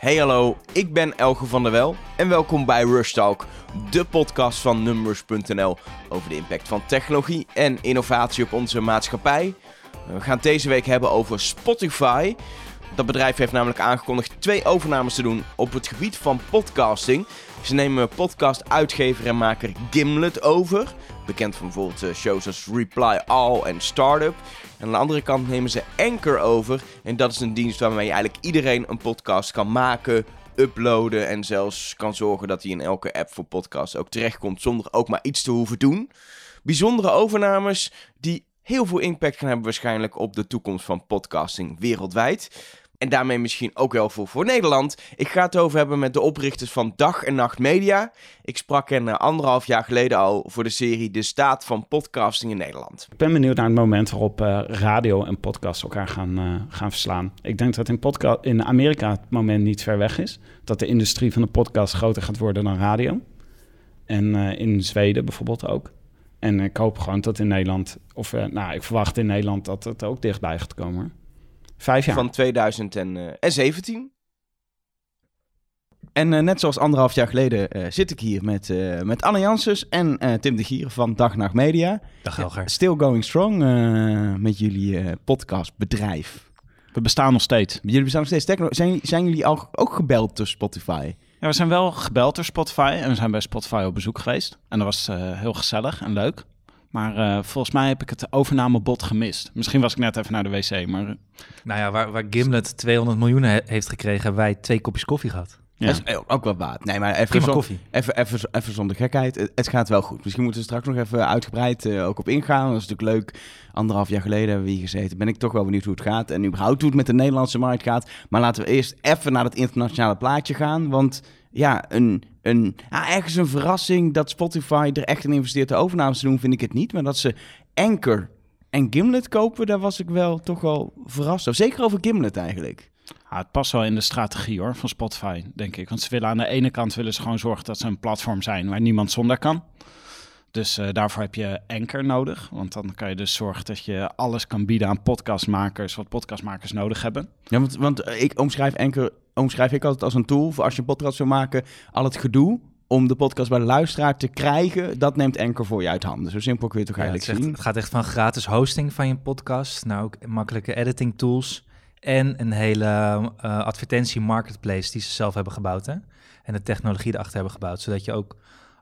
Hey hallo, ik ben Elge van der Wel en welkom bij Rush Talk, de podcast van Numbers.nl over de impact van technologie en innovatie op onze maatschappij. We gaan het deze week hebben over Spotify. Dat bedrijf heeft namelijk aangekondigd twee overnames te doen op het gebied van podcasting. Ze nemen podcast-uitgever en maker Gimlet over. Bekend van bijvoorbeeld eh, shows als Reply All en Startup. En aan de andere kant nemen ze Anchor over. En dat is een dienst waarmee je eigenlijk iedereen een podcast kan maken, uploaden. En zelfs kan zorgen dat hij in elke app voor podcasts ook terechtkomt. Zonder ook maar iets te hoeven doen. Bijzondere overnames die heel veel impact gaan hebben waarschijnlijk op de toekomst van podcasting wereldwijd. En daarmee misschien ook wel voor, Nederland. Ik ga het over hebben met de oprichters van Dag en Nacht Media. Ik sprak hen uh, anderhalf jaar geleden al voor de serie De Staat van Podcasting in Nederland. Ik ben benieuwd naar het moment waarop uh, radio en podcast elkaar gaan, uh, gaan verslaan. Ik denk dat in, podcast, in Amerika het moment niet ver weg is. Dat de industrie van de podcast groter gaat worden dan radio. En in Zweden bijvoorbeeld ook. En ik hoop gewoon dat in Nederland, of nou, ik verwacht in Nederland dat het ook dichtbij gaat komen. Vijf jaar. Van 2017. En uh, net zoals anderhalf jaar geleden uh, zit ik hier met, uh, met Anne Janssens en Tim de Gier van Dag Nacht Media. Dag Helger. Still going strong met jullie podcastbedrijf. We bestaan nog steeds. Jullie bestaan nog steeds. Zijn, zijn jullie al, ook gebeld door Spotify? Ja, we zijn wel gebeld door Spotify en we zijn bij Spotify op bezoek geweest. En dat was heel gezellig en leuk. Maar uh, volgens mij heb ik het overnamebod gemist. Misschien was ik net even naar de wc, maar... Nou ja, waar, waar Gimlet 200 miljoen he heeft gekregen, hebben wij twee kopjes koffie gehad. Ja. Dat is ook wel waard. Nee, maar even, zo, even, even, even zonder gekheid. Het, het, gaat wel goed. Misschien moeten we straks nog even uitgebreid uh, ook op ingaan. Dat is natuurlijk leuk. Anderhalf jaar geleden hebben we hier gezeten. Ben ik toch wel benieuwd hoe het gaat. En überhaupt hoe het met de Nederlandse markt gaat. Maar laten we eerst even naar het internationale plaatje gaan. Want ja, een, een, ja, ergens een verrassing dat Spotify er echt in investeert de overnames te doen, vind ik het niet. Maar dat ze Anchor en Gimlet kopen, daar was ik wel toch wel verrast over. Zeker over Gimlet eigenlijk. Het past wel in de strategie hoor, van Spotify, denk ik. Want ze willen aan de ene kant willen ze gewoon zorgen dat ze een platform zijn waar niemand zonder kan. Dus uh, daarvoor heb je Anchor nodig. Want dan kan je dus zorgen dat je alles kan bieden aan podcastmakers, wat podcastmakers nodig hebben. Ja, want, want ik omschrijf Anchor omschrijf ik altijd als een tool voor als je een podcast wil maken, al het gedoe om de podcast bij de luisteraar te krijgen, dat neemt Anchor voor je uit handen. Zo simpel kun je het toch ja, eigenlijk het zien. Het gaat echt van gratis hosting van je podcast naar ook makkelijke editing tools en een hele uh, advertentie marketplace die ze zelf hebben gebouwd hè? en de technologie erachter hebben gebouwd, zodat je ook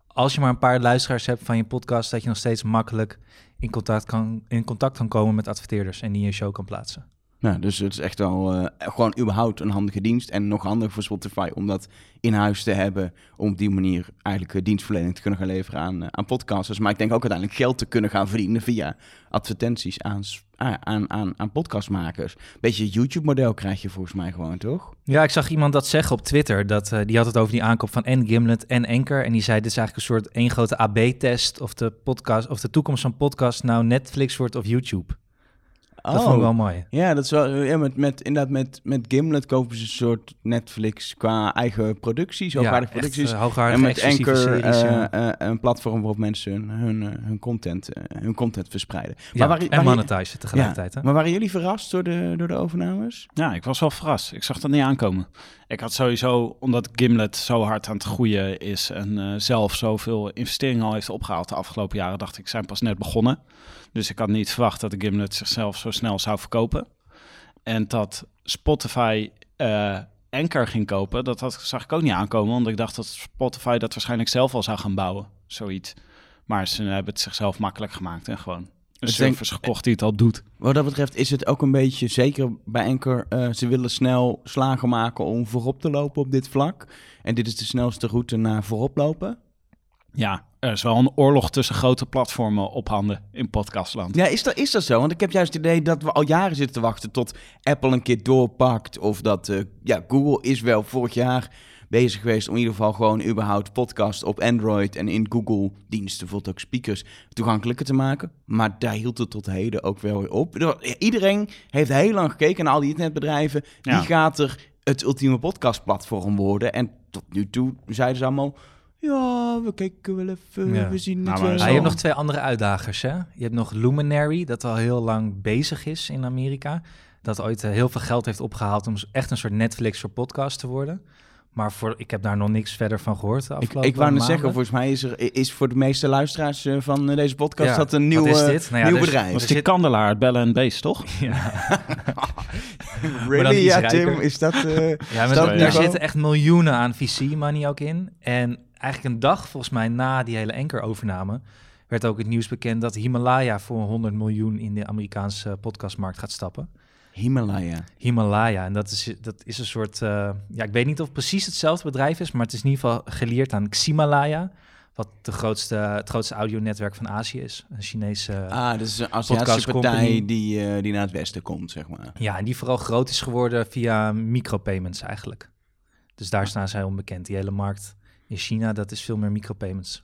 als je maar een paar luisteraars hebt van je podcast, dat je nog steeds makkelijk in contact kan, in contact kan komen met adverteerders en die je show kan plaatsen. Nou, dus het is echt wel uh, gewoon überhaupt een handige dienst. En nog handiger voor Spotify om dat in huis te hebben. Om op die manier eigenlijk dienstverlening te kunnen gaan leveren aan, uh, aan podcasters. Maar ik denk ook uiteindelijk geld te kunnen gaan verdienen via advertenties aan, aan, aan, aan podcastmakers. Beetje YouTube-model krijg je volgens mij gewoon, toch? Ja, ik zag iemand dat zeggen op Twitter. Dat, die had het over die aankoop van en Gimlet en Anchor. En die zei, dit is eigenlijk een soort één grote AB-test of de podcast of de toekomst van podcast nou Netflix wordt of YouTube. Dat oh. vond ik wel mooi. Ja, dat is wel, ja, met, met, inderdaad, met, met Gimlet kopen ze een soort Netflix qua eigen producties, hoogwaardige ja, producties. Uh, en met Anchor series, uh, uh, een platform waarop mensen hun, hun, hun, content, hun content verspreiden. Ja, maar waar, en monetizen tegelijkertijd. Ja, maar waren jullie verrast door de, door de overnames? Ja, ik was wel verrast. Ik zag dat niet aankomen. Ik had sowieso, omdat Gimlet zo hard aan het groeien is en zelf zoveel investeringen al heeft opgehaald de afgelopen jaren, dacht ik, zijn pas net begonnen. Dus ik had niet verwacht dat de Gimlet zichzelf zo snel zou verkopen. En dat Spotify uh, Anchor ging kopen, dat, dat zag ik ook niet aankomen. Want ik dacht dat Spotify dat waarschijnlijk zelf al zou gaan bouwen. Zoiets. Maar ze hebben het zichzelf makkelijk gemaakt en gewoon een service gekocht die het al doet. Wat dat betreft is het ook een beetje, zeker bij Anchor, uh, ze willen snel slagen maken om voorop te lopen op dit vlak. En dit is de snelste route naar voorop lopen. Ja, er is wel een oorlog tussen grote platformen op handen in podcastland. Ja, is dat, is dat zo? Want ik heb juist het idee dat we al jaren zitten te wachten tot Apple een keer doorpakt. Of dat, uh, ja, Google is wel vorig jaar bezig geweest om in ieder geval gewoon überhaupt podcast op Android en in Google diensten, bijvoorbeeld ook speakers, toegankelijker te maken. Maar daar hield het tot heden ook wel weer op. Iedereen heeft heel lang gekeken naar al die internetbedrijven. Wie gaat er het ultieme podcastplatform worden? En tot nu toe zeiden ze allemaal ja, we kijken wel even, we zien nou, het Je hebt nog twee andere uitdagers, hè? Je hebt nog Luminary, dat al heel lang bezig is in Amerika. Dat ooit eh, heel veel geld heeft opgehaald om echt een soort Netflix voor podcast te worden. Maar voor, ik heb daar nog niks verder van gehoord. de Ik, afgelopen ik wou net zeggen, volgens mij is, er, is voor de meeste luisteraars eh, van eh, deze podcast Ja, dat een wat nieuw, is dit? Nou ja, nieuw dus- bedrijf. Dat is zit- kandelaar, het bellen en beest, toch? Ja, Really? Ja, rijker. Tim, is dat... eh, ja maar dat daar zitten echt miljoenen aan VC-money ook in. En eigenlijk een dag volgens mij na die hele Anchor-overname... werd ook het nieuws bekend dat Himalaya voor 100 miljoen in de Amerikaanse podcastmarkt gaat stappen. Himalaya. Himalaya. En dat is, dat is een soort. eh, ja, ik weet niet of het precies hetzelfde bedrijf is, maar het is in ieder geval geleerd aan Ximalaya. Wat de grootste, het grootste audionetwerk van Azië is. Een Chinese. Ah, is een Aziatische partij die, eh, die naar het westen komt, zeg maar. Ja, en die vooral groot is geworden via micropayments eigenlijk. Dus daar staan zij onbekend. Die hele markt in China, dat is veel meer micropayments.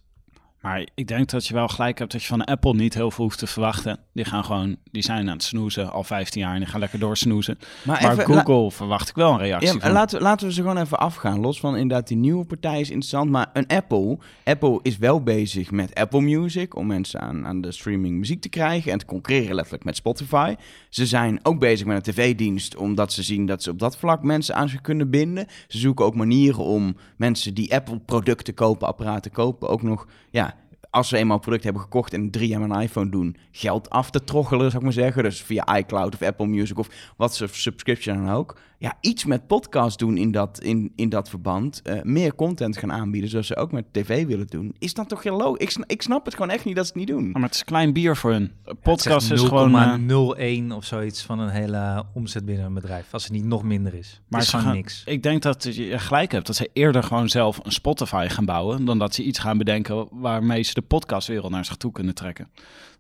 Maar ik denk dat je wel gelijk hebt dat je van Apple niet heel veel hoeft te verwachten. Die gaan gewoon, die zijn aan het snoezen al 15 jaar en die gaan lekker doorsnoezen. Maar, Maar even, Google verwacht ik wel een reactie Ja, van. laten, we- laten we ze gewoon even afgaan. Los van inderdaad die nieuwe partij is interessant. Maar een Apple. Apple is wel bezig met Apple Music. Om mensen aan, aan de streaming muziek te krijgen. En te concurreren letterlijk met Spotify. Ze zijn ook bezig met een tv-dienst. Omdat ze zien dat ze op dat vlak mensen aan zich kunnen binden. Ze zoeken ook manieren om mensen die Apple producten kopen, apparaten kopen. Ook nog, ja, als ze eenmaal een product hebben gekocht en drie jaar een iPhone doen, geld af te troggelen, zou ik maar zeggen. Dus via iCloud of Apple Music of wat ze subscription dan ook. Ja, iets met podcast doen in dat, in, in dat verband. Eh, meer content gaan aanbieden, zoals ze ook met tv willen doen. Is dat toch heel logisch? Ik, ik snap het gewoon echt niet dat ze het niet doen. Maar het is klein bier voor hun. Podcast is gewoon... eh, 0,01 of zoiets van een hele omzet binnen een bedrijf. Als het niet nog minder is. Maar is ze gewoon gaan- niks. Ik denk dat je gelijk hebt dat ze eerder gewoon zelf een Spotify gaan bouwen... dan dat ze iets gaan bedenken waarmee ze de podcastwereld naar zich toe kunnen trekken.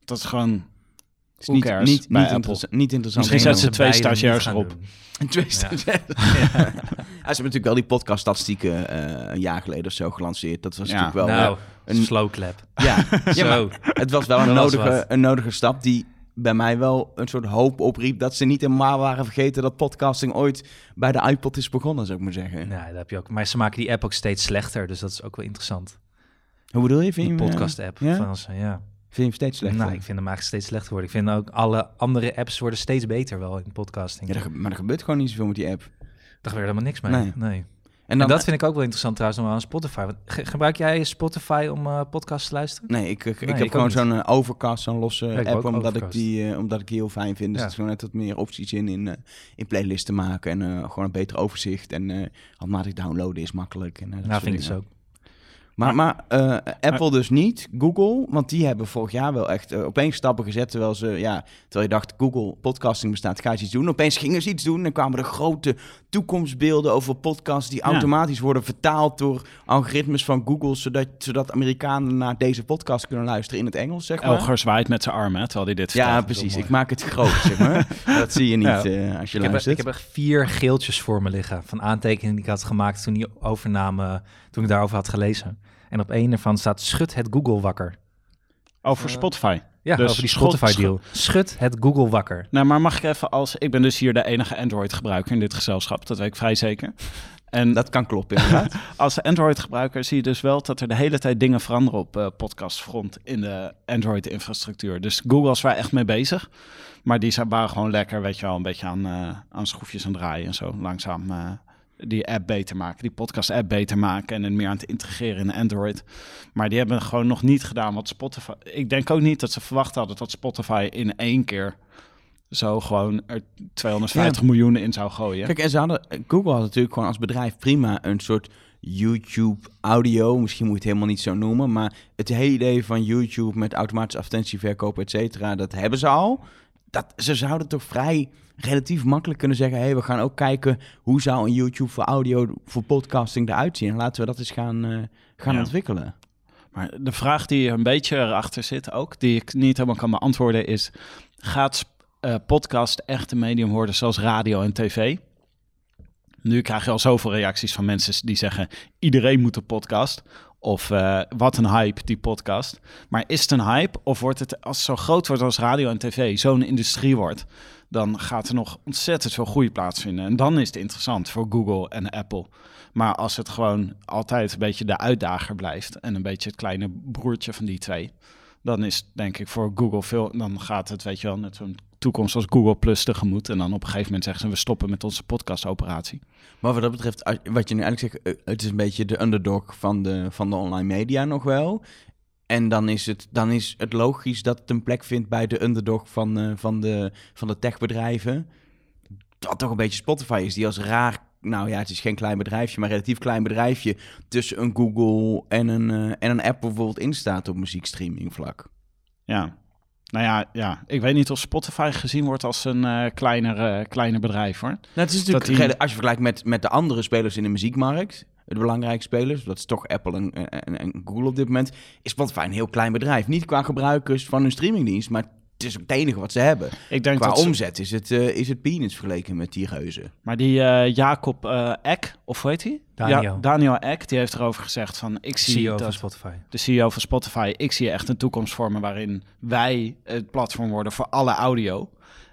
Dat is gewoon... Is niet, cares niet, bij niet, Apple? niet interessant. Misschien zetten ze twee stagiairs niet erop. twist. Ja. Ja. ze hebben natuurlijk wel die podcaststatistieken eh een jaar geleden of zo gelanceerd. Dat was Ja. natuurlijk wel... nou, een- een slow clap. ja, ja, het was wel een nodige, een nodige stap die bij mij wel een soort hoop opriep... dat ze niet helemaal waren vergeten dat podcasting ooit bij de iPod is begonnen, zou ik maar zeggen. Ja, dat heb je ook. Maar ze maken die app ook steeds slechter, dus dat is ook wel interessant. Hoe bedoel je? Vind je hem, eh, podcast-app. ja? Van als, ja. Vind je hem steeds slechter? Nou, ik vind hem eigenlijk steeds slechter worden. Ik vind ook alle andere apps worden steeds beter wel in podcasting. Ja, maar er gebeurt gewoon niet zoveel met die app. Daar gebeurt helemaal niks mee. Nee. Nee. En En, dan, dat vind ik ook wel interessant trouwens nog wel aan Spotify. Want ge- gebruik jij Spotify om eh podcasts te luisteren? Nee, ik, ik, heb gewoon zo'n eh, overcast, zo'n losse Ja, app, omdat ik, die, omdat ik die heel fijn vind. Dus Ja. er is gewoon net wat meer opties in, in, in playlisten maken en gewoon een beter overzicht. En handmatig downloaden is makkelijk. En, dat soort vind ik dus ook. Maar, maar eh, Apple dus niet, Google, want die hebben vorig jaar wel echt eh, opeens stappen gezet. Terwijl ze, ja, terwijl je dacht, Google podcasting bestaat, ga je iets doen. Opeens gingen ze iets doen en kwamen er grote toekomstbeelden over podcasts die Ja. automatisch worden vertaald door algoritmes van Google, zodat, zodat Amerikanen naar deze podcast kunnen luisteren in het Engels, zeg maar. Elger zwaait met zijn armen, terwijl hij dit Ja, vertelt. precies. Dat is Ik maak het groot, zeg maar. Dat zie je niet Ja. eh, als je Ik heb, luistert. ik heb echt vier geeltjes voor me liggen van aantekeningen die ik had gemaakt toen die overname, toen ik daarover had gelezen. En op één ervan staat schud het Google wakker. Over Spotify. Ja, Dus over die schot- Spotify deal. Schud het Google wakker. Nou, maar mag ik even als... Ik ben dus hier de enige Android-gebruiker in dit gezelschap. Dat weet ik vrij zeker. En Dat kan kloppen, inderdaad. als Android-gebruiker zie je dus wel dat er de hele tijd dingen veranderen op eh podcastfront in de Android-infrastructuur. Dus Google is waar echt mee bezig. Maar die zijn waren gewoon lekker, weet je wel, een beetje aan, eh, aan schroefjes aan draaien en zo. Langzaam eh, die app beter maken, die podcast-app beter maken en het meer aan het integreren in Android. Maar die hebben gewoon nog niet gedaan wat Spotify... Ik denk ook niet dat ze verwacht hadden dat Spotify in één keer zo gewoon er 250 miljoen in zou gooien. Kijk, en ze hadden, Google had natuurlijk gewoon als bedrijf prima een soort YouTube audio. Misschien moet je het helemaal niet zo noemen. Maar het hele idee van YouTube met automatische advertentieverkoop, et cetera, dat hebben ze al. Dat, ze zouden toch vrij relatief makkelijk kunnen zeggen... hey, we gaan ook kijken hoe zou een YouTube voor audio, voor podcasting eruit zien. En laten we dat eens gaan, eh, gaan Ja. ontwikkelen. Maar de vraag die een beetje erachter zit ook, die ik niet helemaal kan beantwoorden, is: gaat eh, podcast echt een medium worden zoals radio en tv? Nu krijg je al zoveel reacties van mensen die zeggen: iedereen moet een podcast. Of eh, wat een hype, die podcast. Maar is het een hype? Of wordt het, als het zo groot wordt als radio en tv, zo'n industrie wordt, dan gaat er nog ontzettend veel groei plaatsvinden. En dan is het interessant voor Google en Apple. Maar als het gewoon altijd een beetje de uitdager blijft en een beetje het kleine broertje van die twee, dan is denk ik voor Google veel, dan gaat het, weet je wel, net zo'n toekomst als Google Plus tegemoet. En dan op een gegeven moment zeggen ze, we stoppen met onze podcastoperatie. Maar wat dat betreft, wat je nu eigenlijk zegt, eh, het is een beetje de underdog van de, van de online media nog wel. En dan is, het, dan is het logisch dat het een plek vindt bij de underdog van, eh, van, de, van de techbedrijven. Dat toch een beetje Spotify is, die als raar, nou ja, het is geen klein bedrijfje, maar relatief klein bedrijfje tussen een Google en een, eh, en een app bijvoorbeeld instaat op muziekstreaming vlak. Ja. Nou ja, ja, ik weet niet of Spotify gezien wordt als een eh, kleiner, eh, kleiner bedrijf hoor. Nou, het is natuurlijk, die- als je vergelijkt met, met de andere spelers in de muziekmarkt, de belangrijke spelers, dat is toch Apple en, en, en Google op dit moment, is Spotify een heel klein bedrijf. Niet qua gebruikers van hun streamingdienst, maar het is ook het enige wat ze hebben. Ik denk qua dat ze- omzet is het, eh, is het peanuts vergeleken met die reuzen. Maar die eh, Jacob eh, Eck, of hoe heet hij? Daniel. Ja, Daniel Eck, die heeft erover gezegd van... Ik zie CEO van dat, Spotify. de CEO van Spotify, ik zie echt een toekomst vormen waarin wij het platform worden voor alle audio.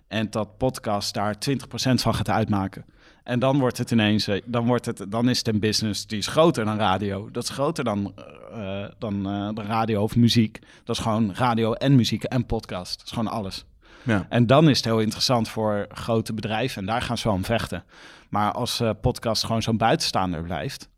En dat podcast daar 20% van gaat uitmaken. En dan wordt het ineens, eh, dan, wordt het, dan is het een business die is groter dan radio. Dat is groter dan, eh, dan de radio of muziek. Dat is gewoon radio en muziek en podcast. Dat is gewoon alles. Ja. En dan is het heel interessant voor grote bedrijven en daar gaan ze wel om vechten. Maar als podcast gewoon zo'n buitenstaander blijft,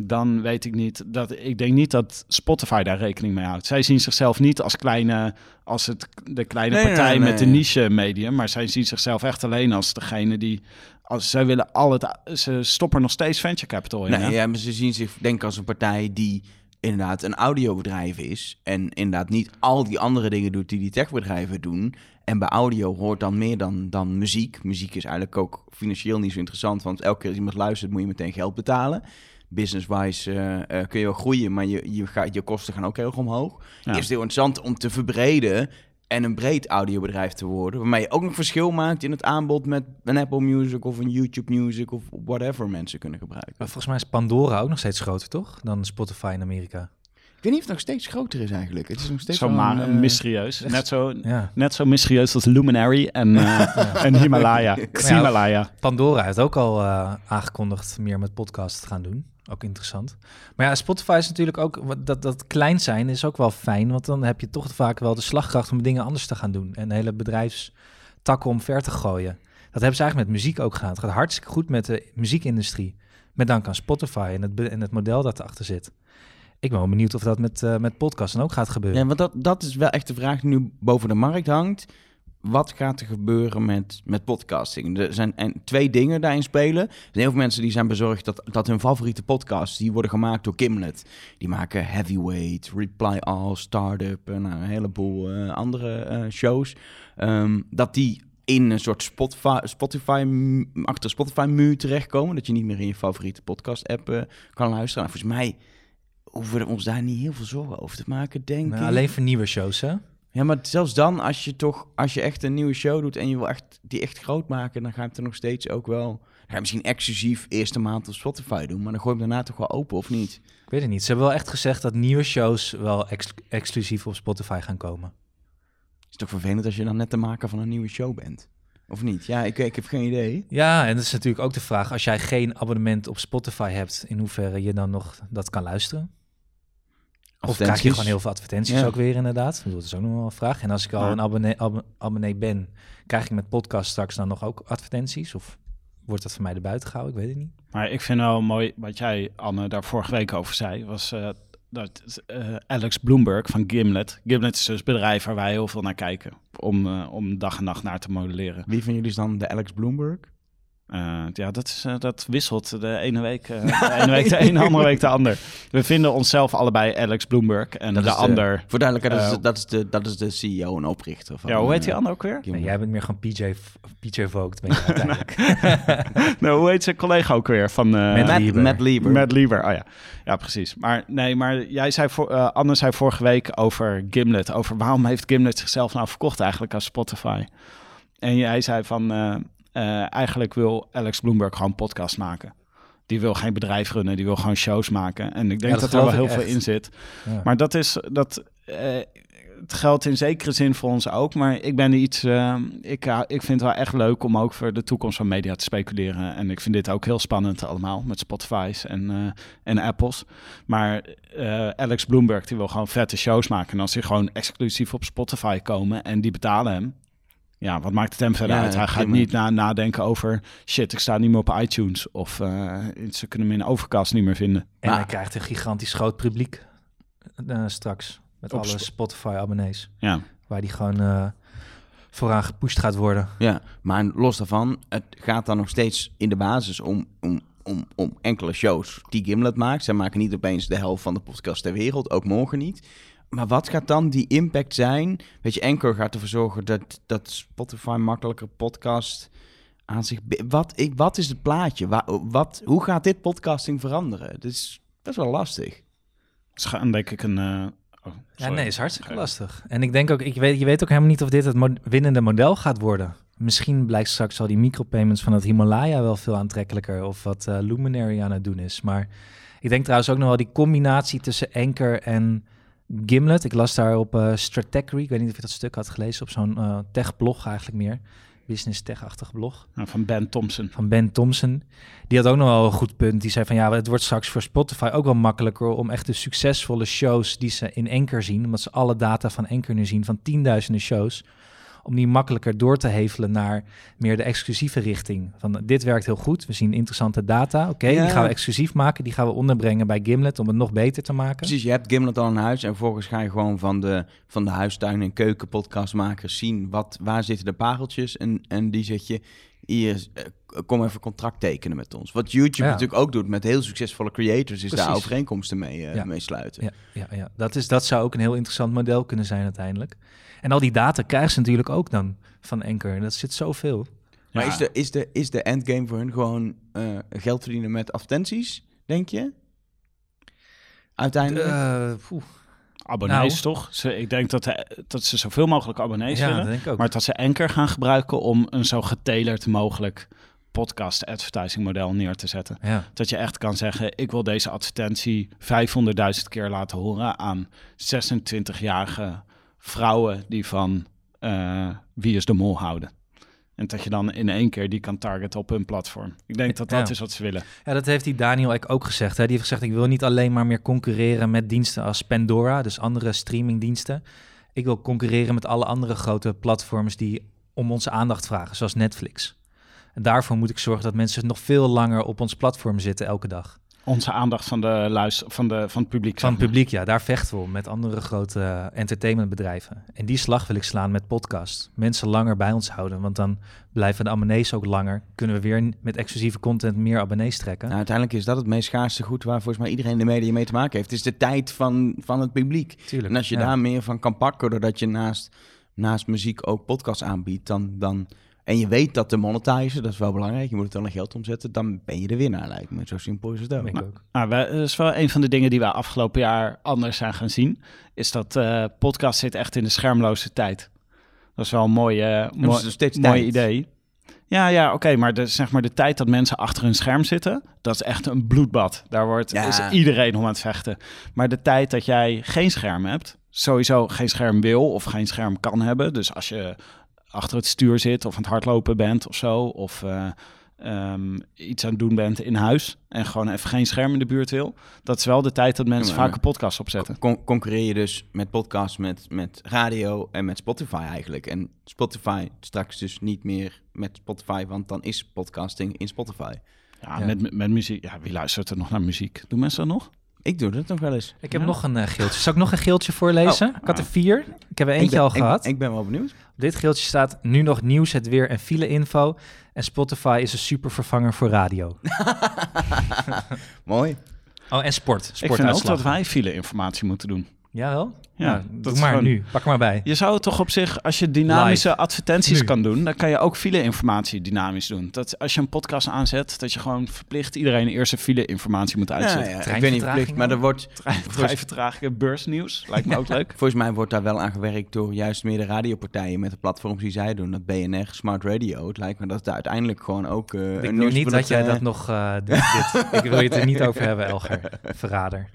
dan weet ik niet dat ik denk niet dat Spotify daar rekening mee houdt. Zij zien zichzelf niet als kleine, als het de kleine Nee, partij nee, met de niche medium, maar zij zien zichzelf echt alleen als degene die, als zij willen al het, ze stoppen nog steeds venture capital in. Nee, hè? ja, maar ze zien zich denk ik als een partij die inderdaad een audiobedrijf is. En inderdaad niet al die andere dingen doet die die techbedrijven doen. En bij audio hoort dan meer dan, dan muziek. Muziek is eigenlijk ook financieel niet zo interessant. Want elke keer als iemand luistert moet je meteen geld betalen. Business-wise eh, eh, kun je wel groeien, maar je, je, gaat, je kosten gaan ook heel erg omhoog. Ja. Is het heel interessant om te verbreden en een breed audiobedrijf te worden. Waarmee je ook nog verschil maakt in het aanbod met een Apple Music of een YouTube Music of whatever mensen kunnen gebruiken. Maar volgens mij is Pandora ook nog steeds groter, toch? Dan Spotify in Amerika. Ik weet niet of het nog steeds groter is eigenlijk. Het is nog steeds Zo maar een, eh, mysterieus. Net zo, Ja. net zo mysterieus als Luminary en, eh, en Himalaya. Himalaya. Pandora heeft ook al eh, aangekondigd meer met podcasts te gaan doen. Ook interessant. Maar ja, Spotify is natuurlijk ook... Dat, dat klein zijn is ook wel fijn. Want dan heb je toch vaak wel de slagkracht om dingen anders te gaan doen. En hele bedrijfstakken omver te gooien. Dat hebben ze eigenlijk met muziek ook gedaan. Het gaat hartstikke goed met de muziekindustrie. Met dank aan Spotify en het, en het model dat erachter zit. Ik ben wel benieuwd of dat met, eh met ook gaat gebeuren. Ja, want dat, dat is wel echt de vraag die nu boven de markt hangt. Wat gaat er gebeuren met, met podcasting? Er zijn en twee dingen daarin spelen. Er zijn heel veel mensen die zijn bezorgd dat, dat hun favoriete podcasts... die worden gemaakt door Gimlet. Die maken Heavyweight, Reply All, Startup... en nou, een heleboel eh, andere eh, shows. Ehm, dat die in een soort Spotify, Spotify achter Spotify-muur terechtkomen. Dat je niet meer in je favoriete podcast-app eh, kan luisteren. Nou, volgens mij hoeven we ons daar niet heel veel zorgen over te maken, denk Nou, ik. alleen voor nieuwe shows, hè? Ja, maar zelfs dan, als je toch, als je echt een nieuwe show doet en je wil echt die echt groot maken, dan ga je het er nog steeds ook wel. Ga je misschien exclusief eerste maand op Spotify doen, maar dan gooi je hem daarna toch wel open of niet? Ik weet het niet. Ze hebben wel echt gezegd dat nieuwe shows wel ex- exclusief op Spotify gaan komen. Is toch vervelend als je dan net de maker van een nieuwe show bent? Of niet? Ja, ik, ik heb geen idee. Ja, en dat is natuurlijk ook de vraag. Als jij geen abonnement op Spotify hebt, in hoeverre je dan nog dat kan luisteren? Of krijg je gewoon heel veel advertenties Ja. ook weer inderdaad? Dat is ook nog wel een vraag. En als ik al een abonnee, ab- abonnee ben, krijg ik met podcast straks dan nog ook advertenties? Of wordt dat voor mij erbuiten gehouden? Ik weet het niet. Maar ik vind wel mooi wat jij, Anne, daar vorige week over zei. Was eh, dat eh, Alex Bloomberg van Gimlet. Gimlet is dus een bedrijf waar wij heel veel naar kijken. Om, eh, om dag en nacht naar te modelleren. Wie van jullie is dan de Alex Bloomberg? Eh, ja, dat, is, eh, dat wisselt de ene week, eh, de ene week de een, de andere week de ander. We vinden onszelf allebei Alex Bloomberg. En Dat de is de- ander... Voor duidelijkheid, dat, is, de, dat, is de, dat is de CEO en oprichter van... Ja, hoe heet die ander ook weer? Nee, jij bent meer gewoon PJ, PJ Vogt, ben je uiteindelijk. nou, hoe heet zijn collega ook weer? Van, eh, Matt Matt, Lieber. Matt Lieber. Matt Lieber, oh ja. Ja, precies. Maar nee, maar jij zei, voor, Anne zei vorige week over Gimlet. Over waarom heeft Gimlet zichzelf nou verkocht eigenlijk als Spotify? En jij zei van, eh, eigenlijk wil Alex Bloomberg gewoon podcast maken. Die wil geen bedrijf runnen, die wil gewoon shows maken. En ik denk dat dat, er wel heel veel in zit. Ja. Maar dat is, dat, eh, het geldt in zekere zin voor ons ook. Maar ik ben iets, eh, ik, ik vind het wel echt leuk om ook voor de toekomst van media te speculeren. En ik vind dit ook heel spannend allemaal, met Spotify's en, en Apples. Maar Alex Bloomberg, die wil gewoon vette shows maken. En als die gewoon exclusief op Spotify komen en die betalen hem, ja, wat maakt het hem verder Ja, uit? Hij gaat prima. niet na, nadenken over shit, ik sta niet meer op iTunes. Of eh, ze kunnen me in Overcast niet meer vinden. En Maar- hij krijgt een gigantisch groot publiek eh, straks. Met Op alle Sp- Spotify-abonnees. Ja, Waar die gewoon eh, vooraan gepusht gaat worden. Ja, maar los daarvan, het gaat dan nog steeds in de basis om, om, om, om enkele shows die Gimlet maakt. Zij maken niet opeens de helft van de podcast ter wereld, ook morgen niet. Maar wat gaat dan die impact zijn? Weet je, Anchor gaat ervoor zorgen dat, dat Spotify makkelijker podcast aan zich... Wat, ik, wat is het plaatje? Wa- wat, hoe gaat dit podcasting veranderen? Het is best wel lastig. ze gaan denk ik een... eh, oh, Ja, nee, is hartstikke lastig. En ik denk ook, ik weet, je weet ook helemaal niet of dit het mo- winnende model gaat worden. Misschien blijkt straks al die micropayments van het Himalaya wel veel aantrekkelijker. Of wat eh, Luminary aan het doen is. Maar ik denk trouwens ook nog wel die combinatie tussen Anchor en Gimlet. Ik las daar op Stratechery. Ik weet niet of je dat stuk had gelezen. Op zo'n eh tech-blog eigenlijk meer. Business tech-achtig blog Nou, van Ben Thompson. van Ben Thompson. Die had ook nog wel een goed punt. Die zei van ja, het wordt straks voor Spotify ook wel makkelijker om echt de succesvolle shows die ze in Anchor zien, omdat ze alle data van Anchor nu zien van tienduizenden shows, om die makkelijker door te hevelen naar meer de exclusieve richting. Van dit werkt heel goed, we zien interessante data. Oké, Ja. die gaan we exclusief maken, die gaan we onderbrengen bij Gimlet om het nog beter te maken. Precies, je hebt Gimlet al in huis en vervolgens ga je gewoon van de, van de huistuin- en keukenpodcastmakers zien wat, waar zitten de pareltjes en, en die zet je hier, eh, kom even contract tekenen met ons. Wat YouTube Ja. natuurlijk ook doet met heel succesvolle creators, is daar overeenkomsten mee, eh, Ja. mee sluiten. Ja, ja, ja. Dat, is, dat zou ook een heel interessant model kunnen zijn uiteindelijk. En al die data krijgen ze natuurlijk ook dan van Anchor. En dat zit zoveel. Maar is, de, is, de, is de endgame voor hun gewoon eh, geld verdienen met advertenties, denk je? Uiteindelijk? Eh. Abonnees Nou. toch? Ze, ik denk dat, de- dat ze zoveel mogelijk abonnees ja, willen. dat. Maar dat ze Anchor gaan gebruiken om een zo getailerd mogelijk podcast advertising model neer te zetten. ja. Dat je echt kan zeggen, ik wil deze advertentie 500.000 keer laten horen aan 26-jarige vrouwen die van eh, Wie is de Mol houden. En dat je dan in één keer die kan targeten op hun platform. Ik denk dat dat Ja. is wat ze willen. ja, dat heeft die Daniel Ek ook gezegd. Hè. Die heeft gezegd, ik wil niet alleen maar meer concurreren met diensten als Pandora, dus andere streamingdiensten. Ik wil concurreren met alle andere grote platforms die om onze aandacht vragen, zoals Netflix. En daarvoor moet ik zorgen dat mensen nog veel langer op ons platform zitten elke dag. Onze aandacht van, de luister, van, de, van het publiek. Van het publiek, ja, daar vechten we om met andere grote eh, entertainmentbedrijven. En die slag wil ik slaan met podcast. Mensen langer bij ons houden, want dan blijven de abonnees ook langer. Kunnen we weer met exclusieve content meer abonnees trekken. Nou, uiteindelijk is dat het meest schaarste goed waar volgens mij iedereen in de media mee te maken heeft. Het is de tijd van, van het publiek. Tuurlijk. En als je ja. daar meer van kan pakken, doordat je naast, naast muziek ook podcasts aanbiedt, dan, dan, en je weet dat te monetizen, dat is wel belangrijk, je moet het dan naar geld omzetten, dan ben je de winnaar, lijkt me. Zo simpel is het ook. ik ook. Nou, wij- dat is wel een van de dingen die we afgelopen jaar anders zijn gaan zien. Is dat eh podcast zit echt in de schermloze tijd. Dat is wel een mooi, Hebben mooi, steeds mooi idee. Ja, ja, oké, maar de, zeg maar de tijd dat mensen achter hun scherm zitten, dat is echt een bloedbad. Daar wordt Ja. is iedereen om aan het vechten. Maar de tijd dat jij geen scherm hebt, sowieso geen scherm wil of geen scherm kan hebben. Dus als je achter het stuur zit of aan het hardlopen bent of zo, of eh, ehm, iets aan het doen bent in huis en gewoon even geen scherm in de buurt wil, dat is wel de tijd dat mensen Ja, maar- vaker podcasts opzetten. Con- concurreer je dus met podcasts, met, met radio en met Spotify eigenlijk. En Spotify straks dus niet meer met Spotify, want dan is podcasting in Spotify. Ja, Ja. Met, met muziek. Ja, wie luistert er nog naar muziek? Doen mensen dat nog? Ik doe dat nog wel eens. Ik heb Ja. nog een eh, geeltje. Zal ik nog een geeltje voorlezen? Oh, ik had er vier. Ik heb er eentje ik ben, al ik- gehad. Ik, ben wel benieuwd. Op dit geeltje staat nu nog nieuws, het weer en file-info. En Spotify is een super vervanger voor radio. Mooi. Oh, en sport. Ik vind ook Sportuitslag. dat wij file-informatie moeten doen. Jawel? Ja, Ja, dat maar gewoon- nu. Pak maar bij. Je zou het toch op zich, als je dynamische Live. advertenties Nu. kan doen, dan kan je ook file-informatie dynamisch doen. Dat als je een podcast aanzet, dat je gewoon verplicht iedereen eerst een file-informatie moet uitzetten. ja, ik ben niet verplicht, maar er wordt, Vrij vertragingen, beursnieuws, lijkt me ook leuk. volgens mij wordt daar wel aan gewerkt door juist meer de radiopartijen met de platforms die zij doen. Dat BNR, Smart Radio. Het lijkt me dat het uiteindelijk gewoon ook eh, Ik een wil niet dat jij dat nog eh, doet. Dit. Ik wil je het er niet over hebben, Elger. Verrader.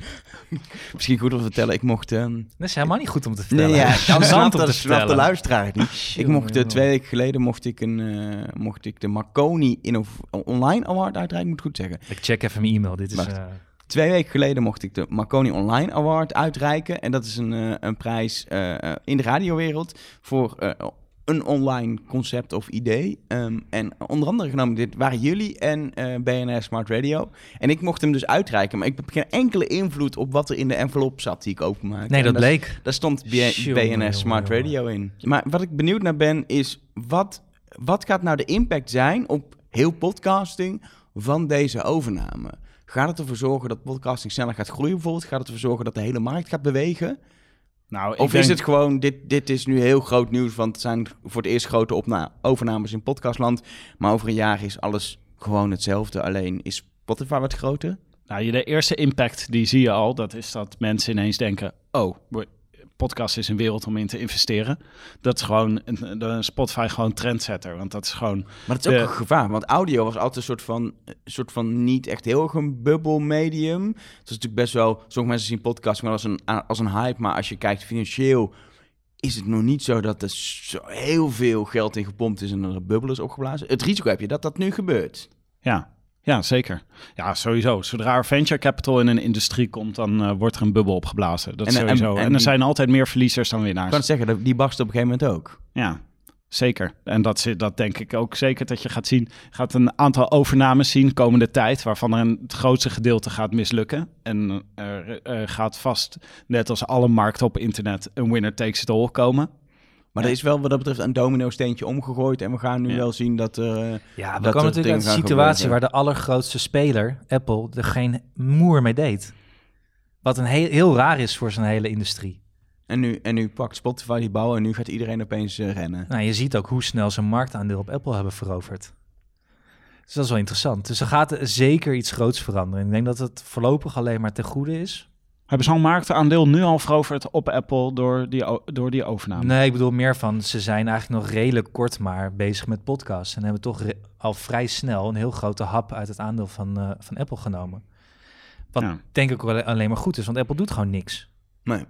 Misschien goed om te vertellen, ik mocht... ehm, Dat is helemaal niet goed om te Nee, vertellen. ja, om te dat snap de vertellen. luisteraar niet. Ik mocht eh, twee weken geleden mocht ik, een, eh, mocht ik de Marconi Innov- Online Award uitreiken, moet ik goed zeggen. Ik check even mijn e-mail. Dit is... Eh, Twee weken geleden mocht ik de Marconi Online Award uitreiken. En dat is een, eh, een prijs eh, eh, in de radiowereld voor eh, een online concept of idee. Ehm, en onder andere genomen, dit waren jullie en eh BNR Smart Radio. En ik mocht hem dus uitreiken, maar ik heb geen enkele invloed op wat er in de envelop zat die ik openmaakte. Nee, dat bleek. daar stond BNR Smart jongen. Radio in. Maar wat ik benieuwd naar ben, is wat, wat gaat nou de impact zijn op heel podcasting van deze overname? Gaat het ervoor zorgen dat podcasting sneller gaat groeien bijvoorbeeld? Gaat het ervoor zorgen dat de hele markt gaat bewegen? Nou, Of denk- is het gewoon, dit, dit is nu heel groot nieuws, want het zijn voor het eerst grote opna- overnames in podcastland. Maar over een jaar is alles gewoon hetzelfde, alleen is Spotify wat groter. Nou, je- de eerste impact die zie je al, dat is dat mensen ineens denken: oh, podcast is een wereld om in te investeren. Dat is gewoon een, Spotify gewoon trendsetter, want dat is gewoon Maar dat is ook een gevaar, want audio was altijd een soort van, soort van niet echt heel erg een bubbel medium. Het is natuurlijk best wel, sommige mensen zien podcasting wel als een, als een hype, maar als je kijkt financieel is het nog niet zo dat er zo heel veel geld in gepompt is en er een bubbel is opgeblazen. Het risico heb je dat dat nu gebeurt. Ja, ja, zeker. Ja, sowieso. Zodra er venture capital in een industrie komt, dan eh, wordt er een bubbel opgeblazen. Dat En, is eh, sowieso. en- En, en er die- zijn altijd meer verliezers dan Ik winnaars. kan het zeggen, die barst op een gegeven moment ook. Ja, zeker. En dat, dat denk ik ook zeker dat je gaat zien. Gaat een aantal overnames zien komende tijd, waarvan er een, het grootste gedeelte gaat mislukken. En er, er gaat vast, net als alle markten op internet, een winner takes it all komen. Maar Ja. er is wel wat dat betreft een domino-steentje omgegooid en we gaan nu Ja. wel zien dat er... eh, Ja, we komen natuurlijk uit een situatie waar de allergrootste speler, Apple, er geen moer mee deed. Wat een heel, heel raar is voor zijn hele industrie. En nu, en nu pakt Spotify die bal en nu gaat iedereen opeens eh, rennen. Nou, je ziet ook hoe snel ze marktaandeel op Apple hebben veroverd. Dus dat is wel interessant. Dus er gaat zeker iets groots veranderen. Ik denk dat het voorlopig alleen maar ten goede is. Hebben zo'n marktaandeel nu al veroverd op Apple door die, door die overname? Nee, ik bedoel meer van, ze zijn eigenlijk nog redelijk kort maar bezig met podcasts. En hebben toch al vrij snel een heel grote hap uit het aandeel van, eh, van Apple genomen. Wat Ja. denk ik wel alleen maar goed is, want Apple doet gewoon niks. Nee.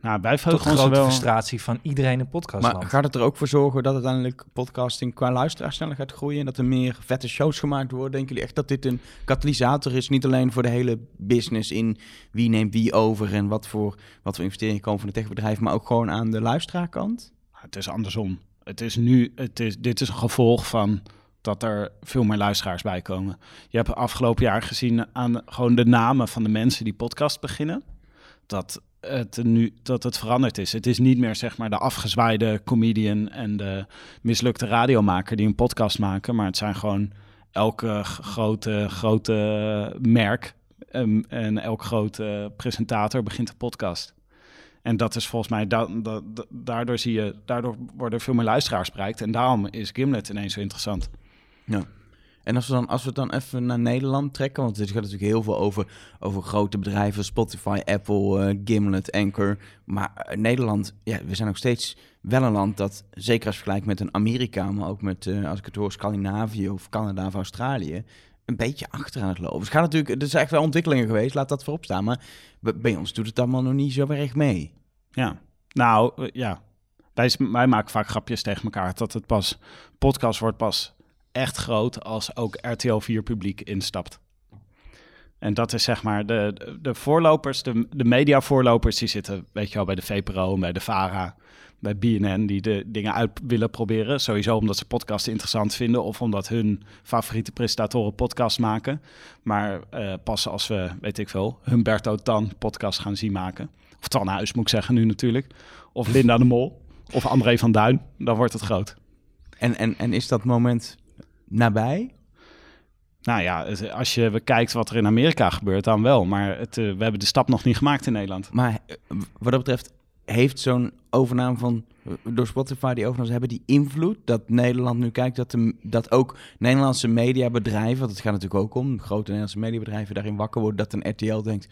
Nou, wij Tot grote wel... frustratie van iedereen in podcastland. Maar gaat het er ook voor zorgen dat uiteindelijk podcasting qua luisteraar sneller gaat groeien en dat er meer vette shows gemaakt worden? Denken jullie echt dat dit een katalysator is, niet alleen voor de hele business in wie neemt wie over en wat voor, wat voor investeringen komen van de techbedrijf, maar ook gewoon aan de luisteraarkant? Het is andersom. Het is nu, het is, dit is een gevolg van dat er veel meer luisteraars bij komen. Je hebt afgelopen jaar gezien aan gewoon de namen van de mensen die podcast beginnen, dat het nu dat het veranderd is. Het is niet meer zeg maar de afgezwaaide comedian en de mislukte radiomaker die een podcast maken, maar het zijn gewoon elke grote grote merk ehm, en elk grote presentator begint een podcast. En dat is volgens mij, da- da- da- daardoor zie je, daardoor worden veel meer luisteraars bereikt. En daarom is Gimlet ineens zo interessant. Ja. En als we, dan, als we het dan even naar Nederland trekken, want het gaat natuurlijk heel veel over, over grote bedrijven, Spotify, Apple, eh, Gimlet, Anchor. Maar eh, Nederland, ja, we zijn nog steeds wel een land dat, zeker als je vergelijkt met een Amerika, maar ook met, eh, als ik het hoor, Scandinavië of Canada of Australië, een beetje achter aan het lopen. Het gaat natuurlijk, er zijn echt wel ontwikkelingen geweest, laat dat voorop staan. Maar bij- ons doet het allemaal nog niet zo erg mee. Ja, nou ja. Wij, wij maken vaak grapjes tegen elkaar dat het pas, podcast wordt pas echt groot als ook RTL 4 publiek instapt. En dat is zeg maar de, de, voorlopers, de, de mediavoorlopers, die zitten, weet je wel, bij de VPRO bij de VARA, bij BNN, die de dingen uit willen proberen. Sowieso omdat ze podcasts interessant vinden of omdat hun favoriete presentatoren podcasts maken. Maar eh, pas als we, weet ik veel, Humberto Tan podcast gaan zien maken. Of Tan Huis moet ik zeggen nu natuurlijk. Of Linda de Mol. Of André van Duin. Dan wordt het groot. En, en, en is dat moment nabij? Nou ja, als je bekijkt wat er in Amerika gebeurt, dan wel. Maar het, eh, we hebben de stap nog niet gemaakt in Nederland. Maar eh, wat dat betreft, heeft zo'n overname van eh, door Spotify die overname hebben die invloed dat Nederland nu kijkt dat, de, dat ook Nederlandse mediabedrijven, want het gaat natuurlijk ook om grote Nederlandse mediabedrijven daarin wakker worden dat een RTL denkt,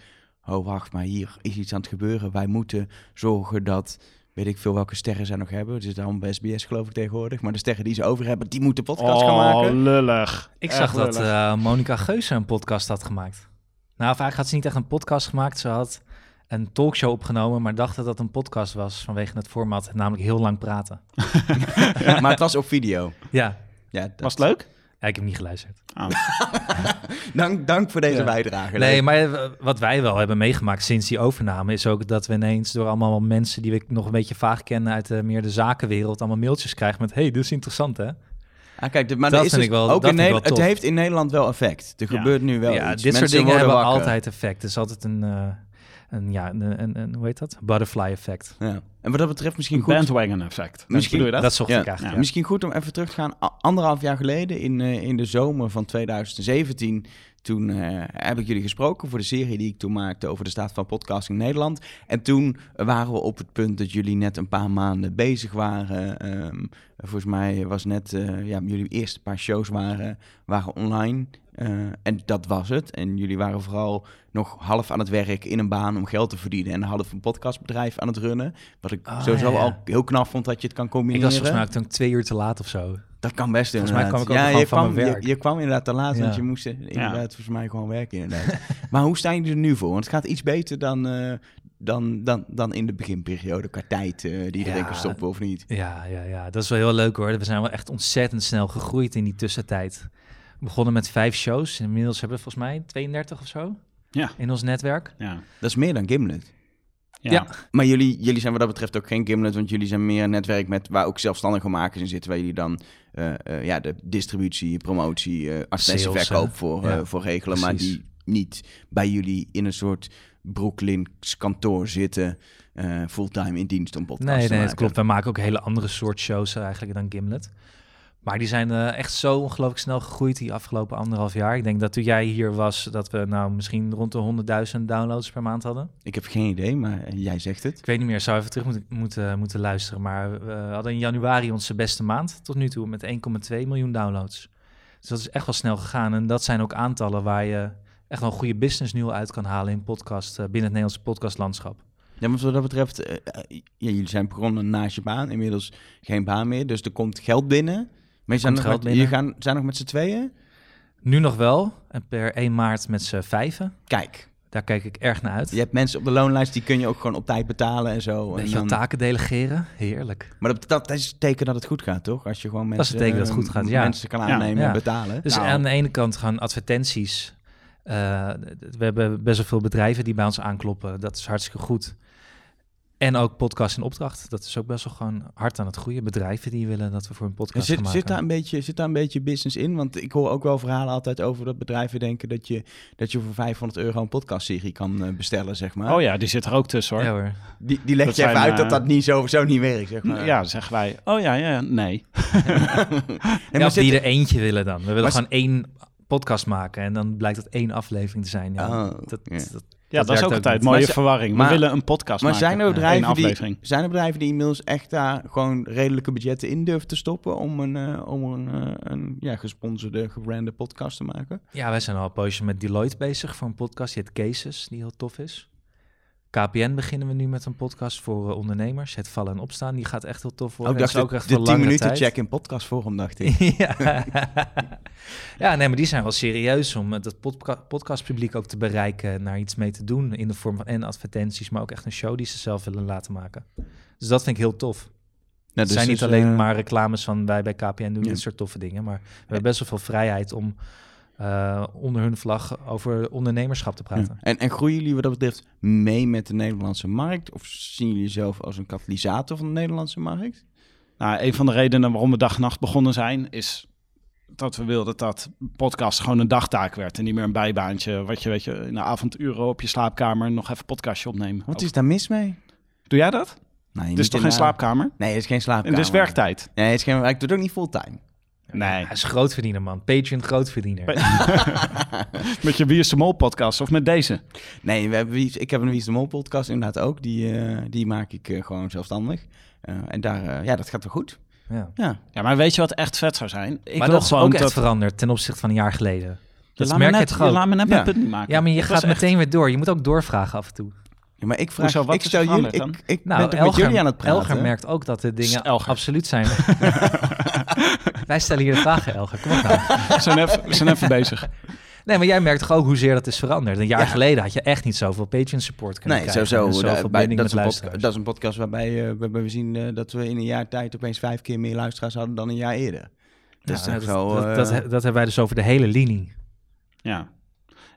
oh wacht, maar hier is iets aan het gebeuren. Wij moeten zorgen dat weet ik veel welke sterren zij nog hebben. Het is daarom bij SBS geloof ik tegenwoordig. Maar de sterren die ze over hebben, die moeten podcast gaan maken. Oh, lullig. Ik Echt zag dat eh Monica Geuze een podcast had gemaakt. Nou, eigenlijk had ze niet echt een podcast gemaakt. Ze had een talkshow opgenomen, maar dacht dat dat een podcast was vanwege het format, namelijk heel lang praten. maar het was op video. Ja, Ja, dat- Was het leuk? Ja, ik heb niet geluisterd. Ah. Dank, dank voor deze Ja. bijdrage. Nee, maar eh, wat wij wel hebben meegemaakt sinds die overname is ook dat we ineens door allemaal mensen die we nog een beetje vaag kennen uit de, meer de zakenwereld allemaal mailtjes krijgen met hey, dit is interessant hè. Ah, kijk, dit- maar Dat is vind dus ik wel- ook dat in wel Nederland, het heeft in Nederland wel effect. Er Ja. gebeurt nu wel ja, iets. dit soort Mensen dingen worden hebben wakker. altijd effect. Het is altijd een, eh, een ja, een, een, een- hoe heet dat? Butterfly effect. Ja. En wat dat betreft misschien Een goed... bandwagon effect. Misschien- dat? Dat zocht Ja. ik eigenlijk. Ja. Misschien goed om even terug te gaan. Anderhalf jaar geleden, in, eh, in de zomer van 2017, toen eh, heb ik jullie gesproken voor de serie die ik toen maakte over de staat van podcasting in Nederland. En toen waren we op het punt dat jullie net een paar maanden bezig waren. Ehm, volgens mij was net, eh, ja, jullie eerste paar shows waren, waren online. Eh, en dat was het. En jullie waren vooral nog half aan het werk in een baan om geld te verdienen. En half een podcastbedrijf aan het runnen. Wat ik Ah, sowieso ja, al heel knap vond dat je het kan Ik combineren. was volgens mij ook twee uur te laat of zo. Dat kan best Volgens mij inderdaad. kwam ik ook ja, je van kwam, mijn je, werk. je kwam inderdaad te laat, want je moest eh, inderdaad volgens mij gewoon werken inderdaad. maar hoe staan jullie er nu voor? Want het gaat iets beter dan, eh, dan, dan, dan in de beginperiode qua tijd eh, die iedereen kan stoppen of niet. Ja, ja, ja, dat is wel heel leuk hoor. We zijn wel echt ontzettend snel gegroeid in die tussentijd. We begonnen met vijf shows. Inmiddels hebben we volgens mij 32 of zo Ja. in ons netwerk. Ja. Dat is meer dan Gimlet. Ja. Ja. Maar jullie, jullie zijn wat dat betreft ook geen Gimlet, want jullie zijn meer een netwerk met waar ook zelfstandige makers in zitten, waar jullie dan eh, eh, ja, de distributie, promotie, advertentieverkoop hè? voor, Ja, voor regelen, maar die niet bij jullie in een soort Brooklyns kantoor zitten, eh, fulltime in dienst om podcasts Nee, te nee, het maken. klopt. Wij maken ook hele andere soort shows eigenlijk dan Gimlet. Maar die zijn eh, echt zo ongelooflijk snel gegroeid die afgelopen anderhalf jaar. Ik denk dat toen jij hier was, dat we nou misschien rond de 100.000 downloads per maand hadden. Ik heb geen idee, maar eh, jij zegt het. Ik weet niet meer, zou even terug moeten, moeten, moeten luisteren. Maar we hadden in januari onze beste maand tot nu toe met 1,2 miljoen downloads. Dus dat is echt wel snel gegaan. En dat zijn ook aantallen waar je echt wel een goede business nu uit kan halen in podcast, eh, binnen het Nederlandse podcastlandschap. Ja, maar wat dat betreft, eh, eh, ja, jullie zijn begonnen naast je baan, inmiddels geen baan meer, dus er komt geld binnen. Maar je nog geld met, je gaan, zijn nog met z'n tweeën? Nu nog wel, en per 1 maart met z'n vijven. Kijk, Daar kijk ik erg naar uit. je hebt mensen op de loonlijst, die kun je ook gewoon op tijd betalen en zo. En dan- taken delegeren? Heerlijk. maar dat, dat is het teken dat het goed gaat, toch? Als je gewoon is mensen, het teken dat het goed gaat, ja. mensen kan aannemen ja. en betalen. Dus Nou. aan de ene kant gaan advertenties. eh, we hebben best wel veel bedrijven die bij ons aankloppen. Dat is hartstikke goed. En ook podcast in opdracht. Dat is ook best wel gewoon hard aan het groeien. Bedrijven die willen dat we voor een En podcast gaan zit, maken. zit, daar een beetje, zit daar een beetje business in? Want ik hoor ook wel verhalen altijd over dat bedrijven denken dat je, dat je voor 500 euro een podcastserie kan eh, bestellen, zeg maar. Oh ja, die zit er ook tussen hoor. Ja hoor. Die, die leg Dat je even uit dat eh, dat niet zo, zo niet werkt, zeg maar. Ja, dan zeggen wij. Oh ja, ja, nee. Nee, Ja, of die er eentje willen dan. We willen Maar gewoon één podcast maken. En dan blijkt dat één aflevering te zijn. Ja, Oh, dat, ja. dat- Ja, dat, is ook altijd mooie Maar verwarring. We maar- willen een podcast Maar maken. zijn er, bedrijven die, zijn er bedrijven die inmiddels echt daar gewoon redelijke budgetten in durven te stoppen om een, eh, om een, eh, een ja, gesponsorde, gebrande podcast te maken? ja, wij zijn al een poosje met Deloitte bezig voor een podcast. Die heet Cases, die heel tof is. KPN beginnen we nu met een podcast voor eh, ondernemers. Het vallen en opstaan. Die gaat echt heel tof worden. Ook dacht Dat is ik, echt de voor 10 langere minuten tijd. check in podcastforum, dacht ik. ja. ja, nee, maar die zijn wel serieus om het podca podcastpubliek ook te bereiken en naar iets mee te doen in de vorm van en advertenties, maar ook echt een show die ze zelf willen laten maken. Dus dat vind ik heel tof. Het dus zijn niet dus, alleen eh, maar reclames van wij bij KPN doen Ja. dit soort toffe dingen, maar we hebben best wel veel vrijheid om eh, onder hun vlag over ondernemerschap te praten. ja. En, en groeien jullie wat dat betreft mee met de Nederlandse markt? Of zien jullie jezelf als een katalysator van de Nederlandse markt? Nou, een van de redenen waarom we dag en nacht begonnen zijn, is dat we wilden dat podcast gewoon een dagtaak werd. En niet meer een bijbaantje, wat je, weet je, in de avonduren op je slaapkamer nog even een podcastje opnemen. Wat Ook- is daar mis mee? Doe jij dat? Nee, Het is toch geen slaapkamer? Nee, het is geen En slaapkamer. het is werktijd. Nee, het is geen, ik doe het ook niet fulltime. Nee. Hij is grootverdiener, man. Patreon grootverdiener. Met je Wie is de Mol podcast of met deze? Nee, we hebben, Wie- ik heb een Wie is de Mol podcast inderdaad ook. Die, eh, die maak ik eh, gewoon zelfstandig. Eh, en daar, ja, dat gaat wel goed. Ja. Ja. Ja, maar weet je wat echt vet zou zijn? Ik maar wil dat is gewoon ook echt dat... veranderd ten opzichte van een jaar geleden. Dat laat merk me je net, ook? laat me net Ja. mijn punt niet maken. Ja, maar je gaat echt- meteen weer door. Je moet ook doorvragen af en toe. Ja, maar ik vraag, Hoezo, wat ik stel jullie, ik, ik Nou, ben toch met jullie aan het praten? Elger merkt ook dat de dingen Elger. absoluut zijn. Wij stellen hier de vragen, Elger. Kom op nou. We zijn even, we zijn even bezig. Nee, maar jij merkt toch ook hoezeer dat is veranderd. Een jaar Ja. geleden had je echt niet zoveel Patreon support kunnen Nee, krijgen. sowieso. bij- binding dat, is met een dat is een podcast waarbij, eh, waarbij we zien eh, dat we in een jaar tijd opeens vijf keer meer luisteraars hadden dan een jaar eerder. Dus Ja, dat, dat, zo, dat, eh, dat, dat hebben wij dus over de hele linie. Ja.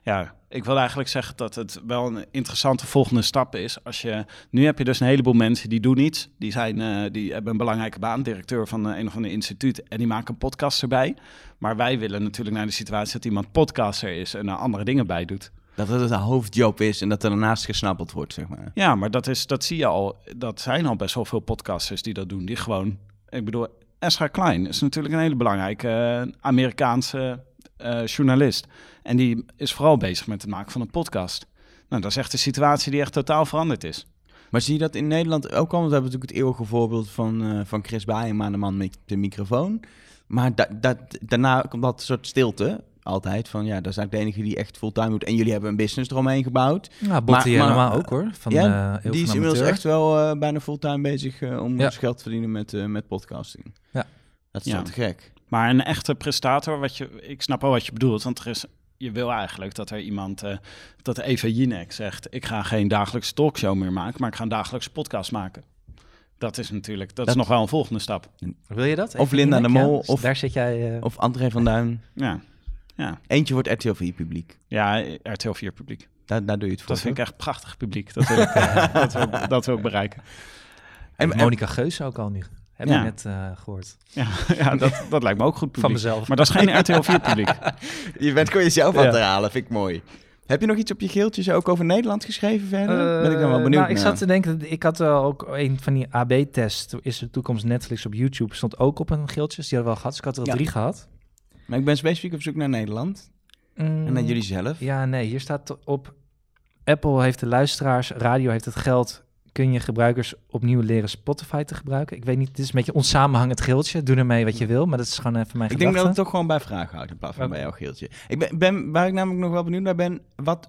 ja, ik wil eigenlijk zeggen dat het wel een interessante volgende stap is. Als je, nu heb je dus een heleboel mensen die doen iets. Die, zijn, eh, die hebben een belangrijke baan, directeur van eh, een of ander instituut. En die maken een podcast erbij. Maar wij willen natuurlijk naar de situatie dat iemand podcaster is en er andere dingen bij doet. dat het een hoofdjob is en dat er daarnaast gesnappeld wordt, zeg maar. Ja, maar dat, is, dat zie je al. Dat zijn al best wel veel podcasters die dat doen. Die gewoon, ik bedoel, Ezra Klein is natuurlijk een hele belangrijke eh, Amerikaanse eh, journalist. En die is vooral bezig met het maken van een podcast. Nou, dat is echt een situatie die echt totaal veranderd is. Maar zie je dat in Nederland ook al? Want we hebben natuurlijk het eeuwige voorbeeld van, eh, van Chris Baaema, de man met de microfoon. Maar da, da, daarna komt dat soort stilte altijd. Van ja, dat is eigenlijk de enige die echt fulltime doet. En jullie hebben een business eromee gebouwd. Nou, Botti Maar- maar- ook hoor. Van, Ja, eh, die is inmiddels Amateur. echt wel eh, bijna fulltime bezig om Ja. geld te verdienen met, eh, met podcasting. Ja. Dat is Ja. te gek. Maar een echte prestator, wat je, ik snap wel wat je bedoelt. Want er is, je wil eigenlijk dat er iemand, eh, dat Eva Jinek zegt... ik ga geen dagelijkse talkshow meer maken, maar ik ga een dagelijkse podcast maken. Dat is natuurlijk, dat, Dat- is nog wel een volgende stap. Wil je dat? Of Linda de Jinek? Mol, Dus of- Daar zit jij... eh, Of André van Duin. Ja, ja. Eentje wordt RTL 4 publiek. ja RTL 4 publiek. Daar, daar doe je het voor. Dat vind ik echt prachtig publiek. Dat wil ik, eh, dat wil, dat wil ik bereiken. En- en Monica Geus ook al nu. Heb Ja. je net eh, gehoord. Ja, ja dat, dat lijkt me ook goed Van publiek. mezelf. Maar dat is geen RTL 4 publiek. Je bent gewoon jezelf aan Ja. het herhalen, vind ik mooi. Heb je nog iets op je geeltjes ook over Nederland geschreven verder? ben ik dan wel Eh, benieuwd nou, ik zat te denken, ik had eh, ook een van die AB-test, is de toekomst Netflix op YouTube, stond ook op een geeltjes. Die hadden we al gehad, dus ik had er al Ja. drie gehad. Maar ik ben specifiek op zoek naar Nederland. En naar Mm, jullie zelf. Ja, nee, hier staat op, Apple heeft de luisteraars, radio heeft het geld, kun je gebruikers opnieuw leren Spotify te gebruiken. Ik weet niet, dit is een beetje onsamenhangend geeltje, doe ermee wat je wil, maar dat is gewoon even mijn Ik denk dat het toch gewoon bij vragen houdt in plaats van bij jouw geeltje. Ik ben, ben, waar ik namelijk nog wel benieuwd naar ben, wat,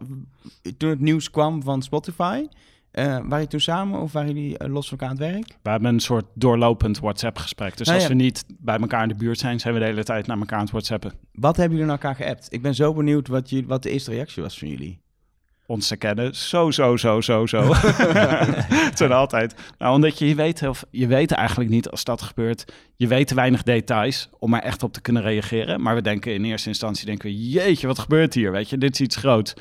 toen het nieuws kwam van Spotify, eh waren jullie toen samen of waren jullie eh, los van elkaar aan het werk? We hebben een soort doorlopend WhatsApp-gesprek. Dus Nou als ja. we niet bij elkaar in de buurt zijn, zijn we de hele tijd naar elkaar aan het WhatsAppen. Wat hebben jullie naar elkaar geappt? Ik ben zo benieuwd wat, jullie, wat de eerste reactie was van jullie. Ons te kennen. Zo, zo, zo, zo, zo. het zijn altijd. Nou, omdat je, je weet, of je weet eigenlijk niet als dat gebeurt. Je weet te weinig details om er echt op te kunnen reageren. Maar we denken in eerste instantie, denken we, jeetje, wat gebeurt hier? Weet je, dit is iets groots.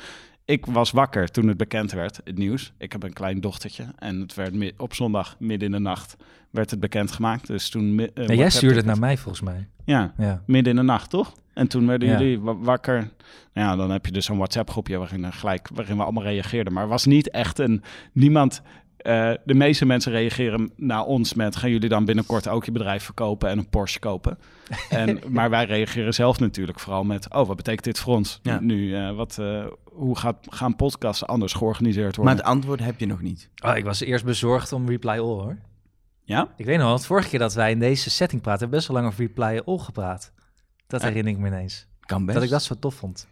Ik was wakker toen het bekend werd, het nieuws. Ik heb een klein dochtertje en het werd op zondag midden in de nacht werd het bekendgemaakt. Dus toen... eh, Ja, jij WhatsApp stuurde het naar mij volgens mij. Ja, Ja. midden in de nacht, toch? En toen werden Ja. jullie wa- wakker. Nou ja, dan heb je dus zo'n WhatsApp-groepje waarin, er gelijk, waarin we allemaal reageerden. Maar het was niet echt een... Niemand... eh, de meeste mensen reageren naar ons met... gaan jullie dan binnenkort ook je bedrijf verkopen en een Porsche kopen? En, maar wij reageren zelf natuurlijk vooral met... oh, wat betekent dit voor ons? Ja. Nu, eh, wat, eh, hoe gaat, gaan podcasts anders georganiseerd Maar worden? het antwoord heb je nog niet. Oh, ik was eerst bezorgd om Reply All hoor. Ja? Ik weet nog wel, het vorige keer dat wij in deze setting praten, hebben we best wel lang over Reply All gepraat. Dat Ja. herinner ik me ineens. Kan best. Dat ik dat zo tof vond.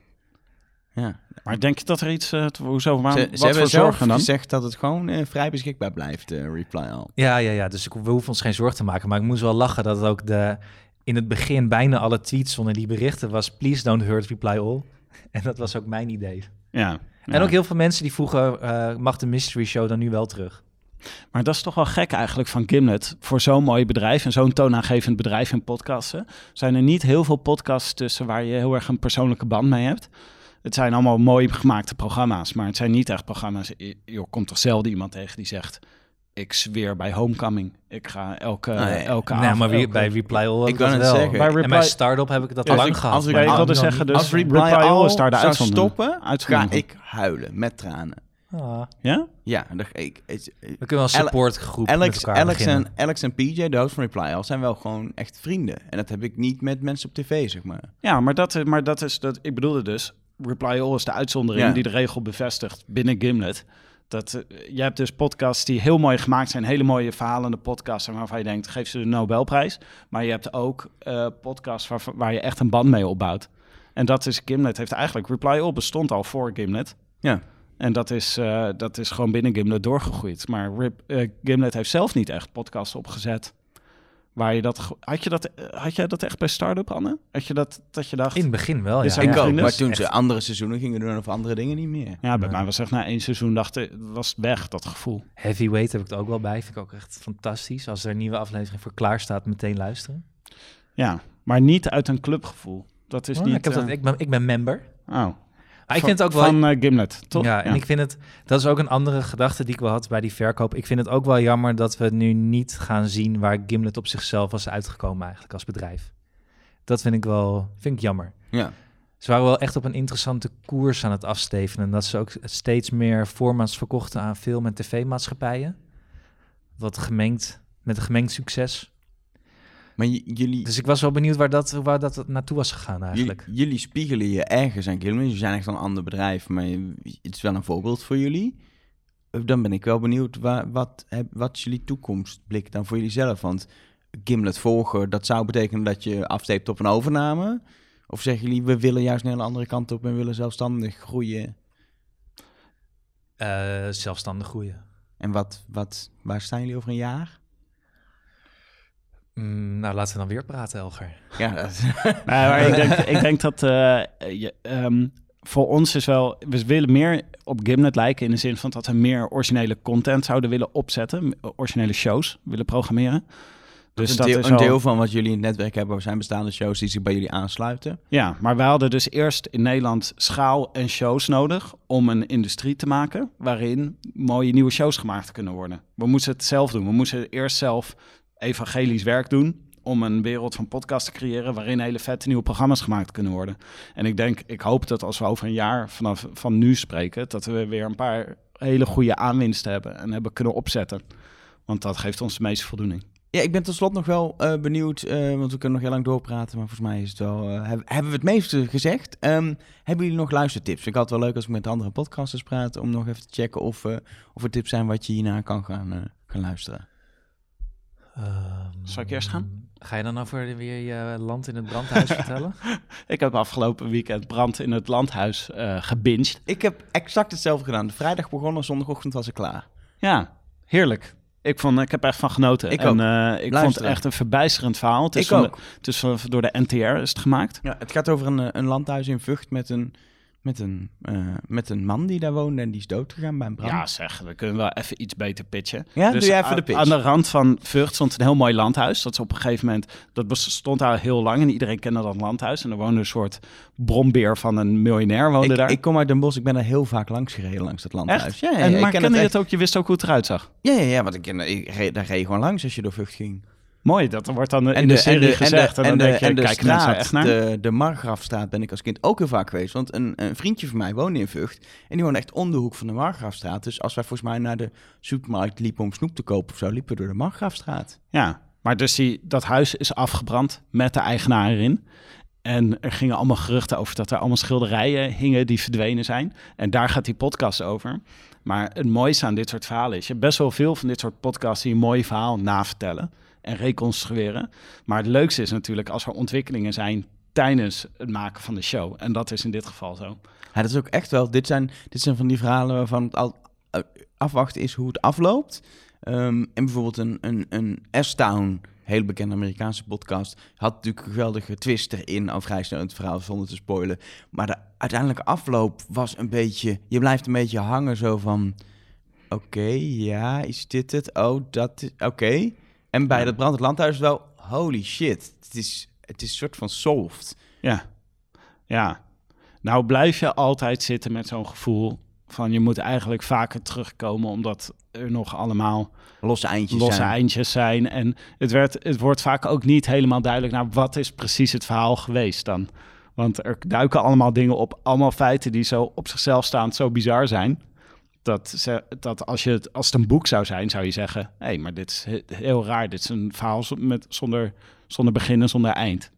Ja. Maar denk je dat er iets... eh, te- hoezo, waar, Ze, wat ze hebben voor zelf zorgen dan? gezegd dat het gewoon eh, vrij beschikbaar blijft, eh, Reply All. Ja, ja, ja. Dus ik, we hoeven ons geen zorgen te maken. Maar ik moest wel lachen dat het ook de, in het begin bijna alle tweets zonder die berichten was... Please don't hurt Reply All. En dat was ook mijn idee. Ja. En Ja. ook heel veel mensen die vroegen, eh, mag de Mystery Show dan nu wel terug? Maar dat is toch wel gek eigenlijk van Gimlet. Voor zo'n mooi bedrijf en zo'n toonaangevend bedrijf in podcasten... zijn er niet heel veel podcasts tussen waar je heel erg een persoonlijke band mee hebt. Het zijn allemaal mooi gemaakte programma's, maar het zijn niet echt programma's... Je, je komt toch zelden iemand tegen die zegt... ik zweer bij Homecoming. Ik ga elke, Nee. elke Nee, avond... maar wie, elke- bij Reply All Ik dat net wel. zeggen. Bij En Reply- bij Startup heb ik dat Ja, lang als gehad. als ik- wilde dan zeggen, dus Als Reply, Reply All is daar de zou stoppen, ga ik huilen met tranen. Ah, Ja? Ja, dat, ik, ik, we kunnen wel een supportgroep met Alex, elkaar Alex, beginnen. en, Alex en PJ, de host van Reply All, zijn wel gewoon echt vrienden. En dat heb ik niet met mensen op tv, zeg maar. Ja, maar dat, maar dat is... Dat, ik bedoelde dus... Reply All is de uitzondering Ja. die de regel bevestigt binnen Gimlet. Dat, eh, je hebt dus podcasts die heel mooi gemaakt zijn, hele mooie verhalende podcasts en waarvan je denkt, geef ze de Nobelprijs. Maar je hebt ook eh, podcasts waar, waar je echt een band mee opbouwt. En dat is Gimlet heeft eigenlijk, Reply All bestond al voor Gimlet. Ja. En dat is, eh, dat is gewoon binnen Gimlet doorgegroeid. Maar Rip, Gimlet heeft zelf niet echt podcasts opgezet. Waar je dat, had, je dat, eh, had jij dat echt bij Startup, Anne? Had je dat, dat je dacht... In het begin wel, Dus ja. ik ook, maar toen Echt. ze andere seizoenen gingen doen of andere dingen niet meer. ja, bij mij was echt na één seizoen, dacht ik, was het weg, dat gevoel. Heavyweight heb ik er ook wel bij. Vind ik ook echt fantastisch. Als er een nieuwe aflevering voor klaar staat, meteen luisteren. Ja, maar niet uit een clubgevoel. Dat is Oh, niet... ik, heb dat, eh, ik, ben, ik ben member. oh. Maar ik Van- vind het ook wel... Van eh, Gimlet, toch? Ja, en ik vind het... Dat is ook een andere gedachte die ik wel had bij die verkoop. Ik vind het ook wel jammer dat we nu niet gaan zien... waar Gimlet op zichzelf was uitgekomen eigenlijk als bedrijf. Dat vind ik wel... Vind ik jammer. Ja. Ze waren wel echt op een interessante koers aan het afstevenen. Dat ze ook steeds meer formats verkochten aan film- en tv-maatschappijen. Wat gemengd, met een gemengd succes. Maar jullie, Dus ik was wel benieuwd waar dat, waar dat naartoe was gegaan eigenlijk. jullie, jullie spiegelen je ergens aan Gilman. Jullie zijn echt een ander bedrijf, maar je- het is wel een voorbeeld voor jullie. Eh, Dan ben ik wel benieuwd, waar, wat, wat is jullie toekomstblik dan voor jullie zelf? Want Gimlet volgen, dat zou betekenen dat je afsteept op een overname. Of zeggen jullie, we willen juist een hele andere kant op en willen zelfstandig groeien? Eh, zelfstandig groeien. En wat, wat, waar staan jullie over een jaar? Mm, nou, laten we dan weer praten, Elger. Ja, dat- maar ik, denk, ik denk dat eh, je, ehm, voor ons is wel... We willen meer op Gimlet lijken in de zin van dat we meer originele content zouden willen opzetten. Originele shows willen programmeren. Dus een, dat deel, is een deel van wat jullie in het netwerk hebben zijn bestaande shows die zich bij jullie aansluiten. Ja, maar we hadden dus eerst in Nederland schaal en shows nodig om een industrie te maken waarin mooie nieuwe shows gemaakt kunnen worden. We moesten het zelf doen. We moesten eerst zelf evangelisch werk doen om een wereld van podcast te creëren waarin hele vette nieuwe programma's gemaakt kunnen worden. En ik denk, ik hoop dat als we over een jaar vanaf van nu spreken, dat we weer een paar hele goede aanwinsten hebben en hebben kunnen opzetten. Want dat geeft ons de meeste voldoening. Ja, ik ben tot slot nog wel eh, benieuwd, eh, want we kunnen nog heel lang doorpraten, maar volgens mij is het wel, eh, heb- hebben we het meeste gezegd. Ehm, hebben jullie nog luistertips? Ik had wel leuk als ik met andere podcasters praat, om nog even te checken of, of er tips zijn wat je hierna kan gaan, gaan luisteren. Zal ik eerst gaan? Ehm, Ga je dan over weer je land in het brandhuis vertellen? Ik heb afgelopen weekend Brand in het Landhuis eh gebinged. Ik heb exact hetzelfde gedaan. Vrijdag begonnen, zondagochtend was ik klaar. Ja, heerlijk. Ik, vond, ik heb er echt van genoten. Ik en, eh, ik vond het echt een verbijsterend verhaal. Het is Ik van de- ook. het is van- door de NTR is het gemaakt. Ja, het gaat over een, eh, een landhuis in Vught met een, met, een, eh, met een man die daar woonde en die is doodgegaan bij een brand. Ja, zeg, we kunnen wel even iets beter pitchen. Ja, doe jij even aan- de pitch. Aan de rand van Vught stond een heel mooi landhuis. Dat is op een gegeven moment, dat bestond daar heel lang en iedereen kende dat landhuis. En er woonde een soort brombeer van een miljonair woonde ik, daar. ik kom uit Den Bosch, ik ben er heel vaak langs gereden langs dat landhuis. Echt? Ja, ja, en, ja, maar ken kende je het ook? Je wist ook hoe het eruit zag. Ja, ja, ja, want ik, ik reed, daar reed je gewoon langs als je door Vught ging. Mooi, dat wordt dan in de, serie gezegd. En, dan denk je, en de kijken mensen straat, echt naar? de, de Margrafstraat ben ik als kind ook heel vaak geweest. Want een, een vriendje van mij woonde in Vught. En die woonde echt om de hoek van de Margrafstraat. Dus als wij volgens mij naar de supermarkt liepen om snoep te kopen of zo, liepen we door de Margrafstraat. Ja, maar dus die, dat huis is afgebrand met de eigenaar erin. En er gingen allemaal geruchten over dat er allemaal schilderijen hingen die verdwenen zijn. En daar gaat die podcast over. Maar het mooiste aan dit soort verhalen is... je hebt best wel veel van dit soort podcasts die een mooi verhaal navertellen en reconstrueren. Maar het leukste is natuurlijk als er ontwikkelingen zijn tijdens het maken van de show. En dat is in dit geval zo. Ja, dat is ook echt wel. Dit zijn, dit zijn van die verhalen waarvan het al eh, afwachten is hoe het afloopt. Ehm, en bijvoorbeeld een, een, een S-Town, heel bekende Amerikaanse podcast, had natuurlijk een geweldige twist erin, al vrij snel het verhaal zonder te spoilen. Maar de uiteindelijke afloop was een beetje, je blijft een beetje hangen zo van, oké, ja, is dit het? Oh, dat is, oké. En bij dat brand het landhuis wel, holy shit, het is, het is een soort van solved. Ja, ja. Nou blijf je altijd zitten met zo'n gevoel van je moet eigenlijk vaker terugkomen omdat er nog allemaal Losse eindjes losse zijn. eindjes zijn. En het, werd, het wordt vaak ook niet helemaal duidelijk naar wat is precies het verhaal geweest dan. Want er duiken allemaal dingen op, allemaal feiten die zo op zichzelf staand zo bizar zijn. Dat, ze, dat als, je het, als het een boek zou zijn, zou je zeggen... hé, hey, maar dit is he- heel raar. Dit is een verhaal met, zonder, zonder begin en zonder eind.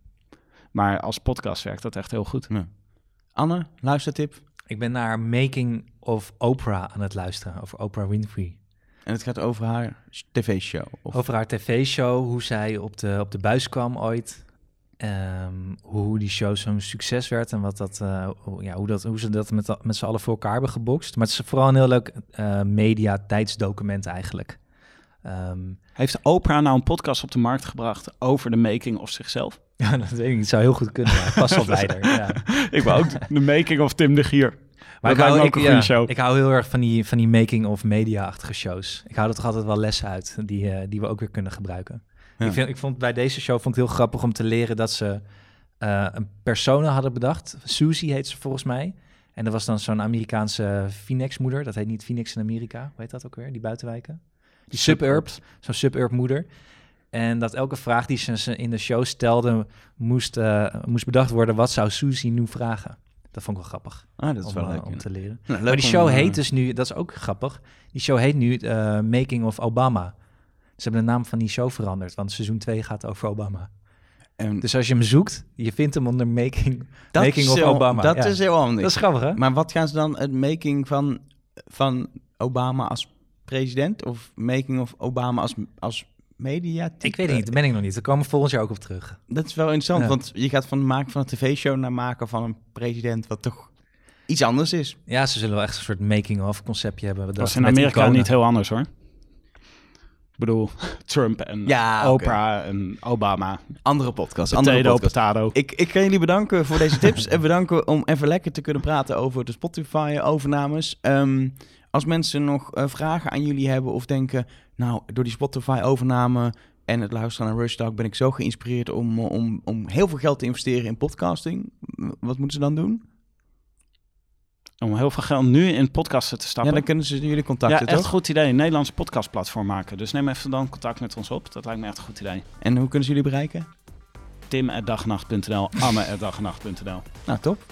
Maar als podcast werkt dat echt heel goed. Anne, luistertip. Ik ben naar Making of Oprah aan het luisteren, over Oprah Winfrey. En het gaat over haar tv-show. Of... Over haar tv-show, hoe zij op de, op de buis kwam ooit. Ehm, hoe die show zo'n succes werd en wat dat, eh, hoe- ja, hoe, dat, hoe ze dat met, met z'n allen voor elkaar hebben gebokst. Maar het is vooral een heel leuk eh, media-tijdsdocument eigenlijk. Ehm, Heeft Oprah nou een podcast op de markt gebracht over de making of zichzelf? ja, dat weet ik. Het zou heel goed kunnen. Ja. Pas op leider. Ja. Ik wil ook de making of Tim de Gier. Maar Dat ik hou, ik, ook ja, show. ik hou heel erg van die, van die making of media-achtige shows. Ik hou er toch altijd wel lessen uit die, eh, die we ook weer kunnen gebruiken. Ja. Ik, vind, ik vond bij deze show vond ik heel grappig om te leren dat ze eh, een persona hadden bedacht. Susie heet ze volgens mij. En er was dan zo'n Amerikaanse Phoenix-moeder. Dat heet niet Phoenix in Amerika. Hoe heet dat ook weer? Die buitenwijken? Die suburbs. Zo'n suburb-moeder. En dat elke vraag die ze in de show stelde, moest, eh, moest bedacht worden. Wat zou Susie nu vragen? Dat vond ik wel grappig Ah, dat is om, wel eh, leuk. om ja. te leren. Nou, leuk Maar die show heet dus nu, dat is ook grappig. Die show heet nu Making of Obama. Ze hebben de naam van die show veranderd, want seizoen 2 gaat over Obama. en Dus als je hem zoekt, je vindt hem onder Making, dat Making of heel- Obama. Dat Ja. is heel handig. Dat is grappig, hè? Maar wat gaan ze dan, het making van, van Obama als president? Of making of Obama als, als media? Ik weet het niet, dat ben ik nog niet. Daar komen we volgend jaar ook op terug. Dat is wel interessant, Ja. want je gaat van het maken van een tv-show naar maken van een president wat toch iets anders is. Ja, ze zullen wel echt een soort making of conceptje hebben. Dat is in Amerika niet heel anders hoor. Ik bedoel, Trump en Ja. Oprah en Obama. Andere podcast, andere podcast. potato. Ik, ik ga jullie bedanken voor deze tips en bedanken om even lekker te kunnen praten over de Spotify-overnames. Ehm, als mensen nog eh, vragen aan jullie hebben of denken, nou, door die Spotify-overname en het luisteren naar Rush Talk ben ik zo geïnspireerd om, om, om heel veel geld te investeren in podcasting. Wat moeten ze dan doen? Om heel veel geld nu in podcasten te Ja, stappen. dan kunnen ze jullie Ja, contacten, echt toch? goed idee. Een Nederlandse podcastplatform maken. Dus neem even dan contact met ons op. Dat lijkt me echt een goed idee. En hoe kunnen ze jullie bereiken? Tim.dagnacht.nl, Anne.dagnacht.nl, Nou, top.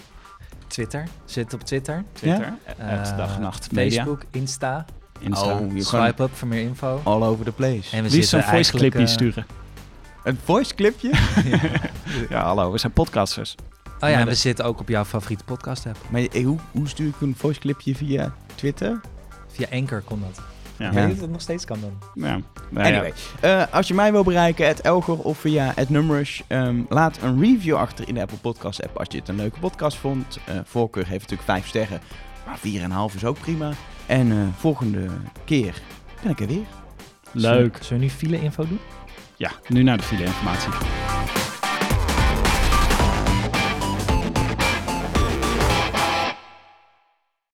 Twitter, zit op Twitter. Twitter, at Dagnacht Media, Facebook, Insta. Insta. Oh, je gewoon Swipe up voor meer info. all over the place. En we Liefst zitten een voice clipje eh, sturen. Een voice clipje? Ja, hallo, we zijn podcasters. Oh ja, en we dat- zitten ook op jouw favoriete podcast app. maar hoe, hoe stuur ik een voice clipje via Twitter? Via Anchor kon dat. Ja. Ik weet niet of het nog steeds kan dan. Ja. Nou ja. Anyway, eh, als je mij wil bereiken, het Elger of via het Numrush, ehm, laat een review achter in de Apple Podcast app als je het een leuke podcast vond. Eh, voorkeur heeft natuurlijk 5 sterren, maar 4,5 is ook prima. En eh, volgende keer ben ik er weer. Leuk. Zullen we nu file info doen? Ja, nu naar de file-informatie.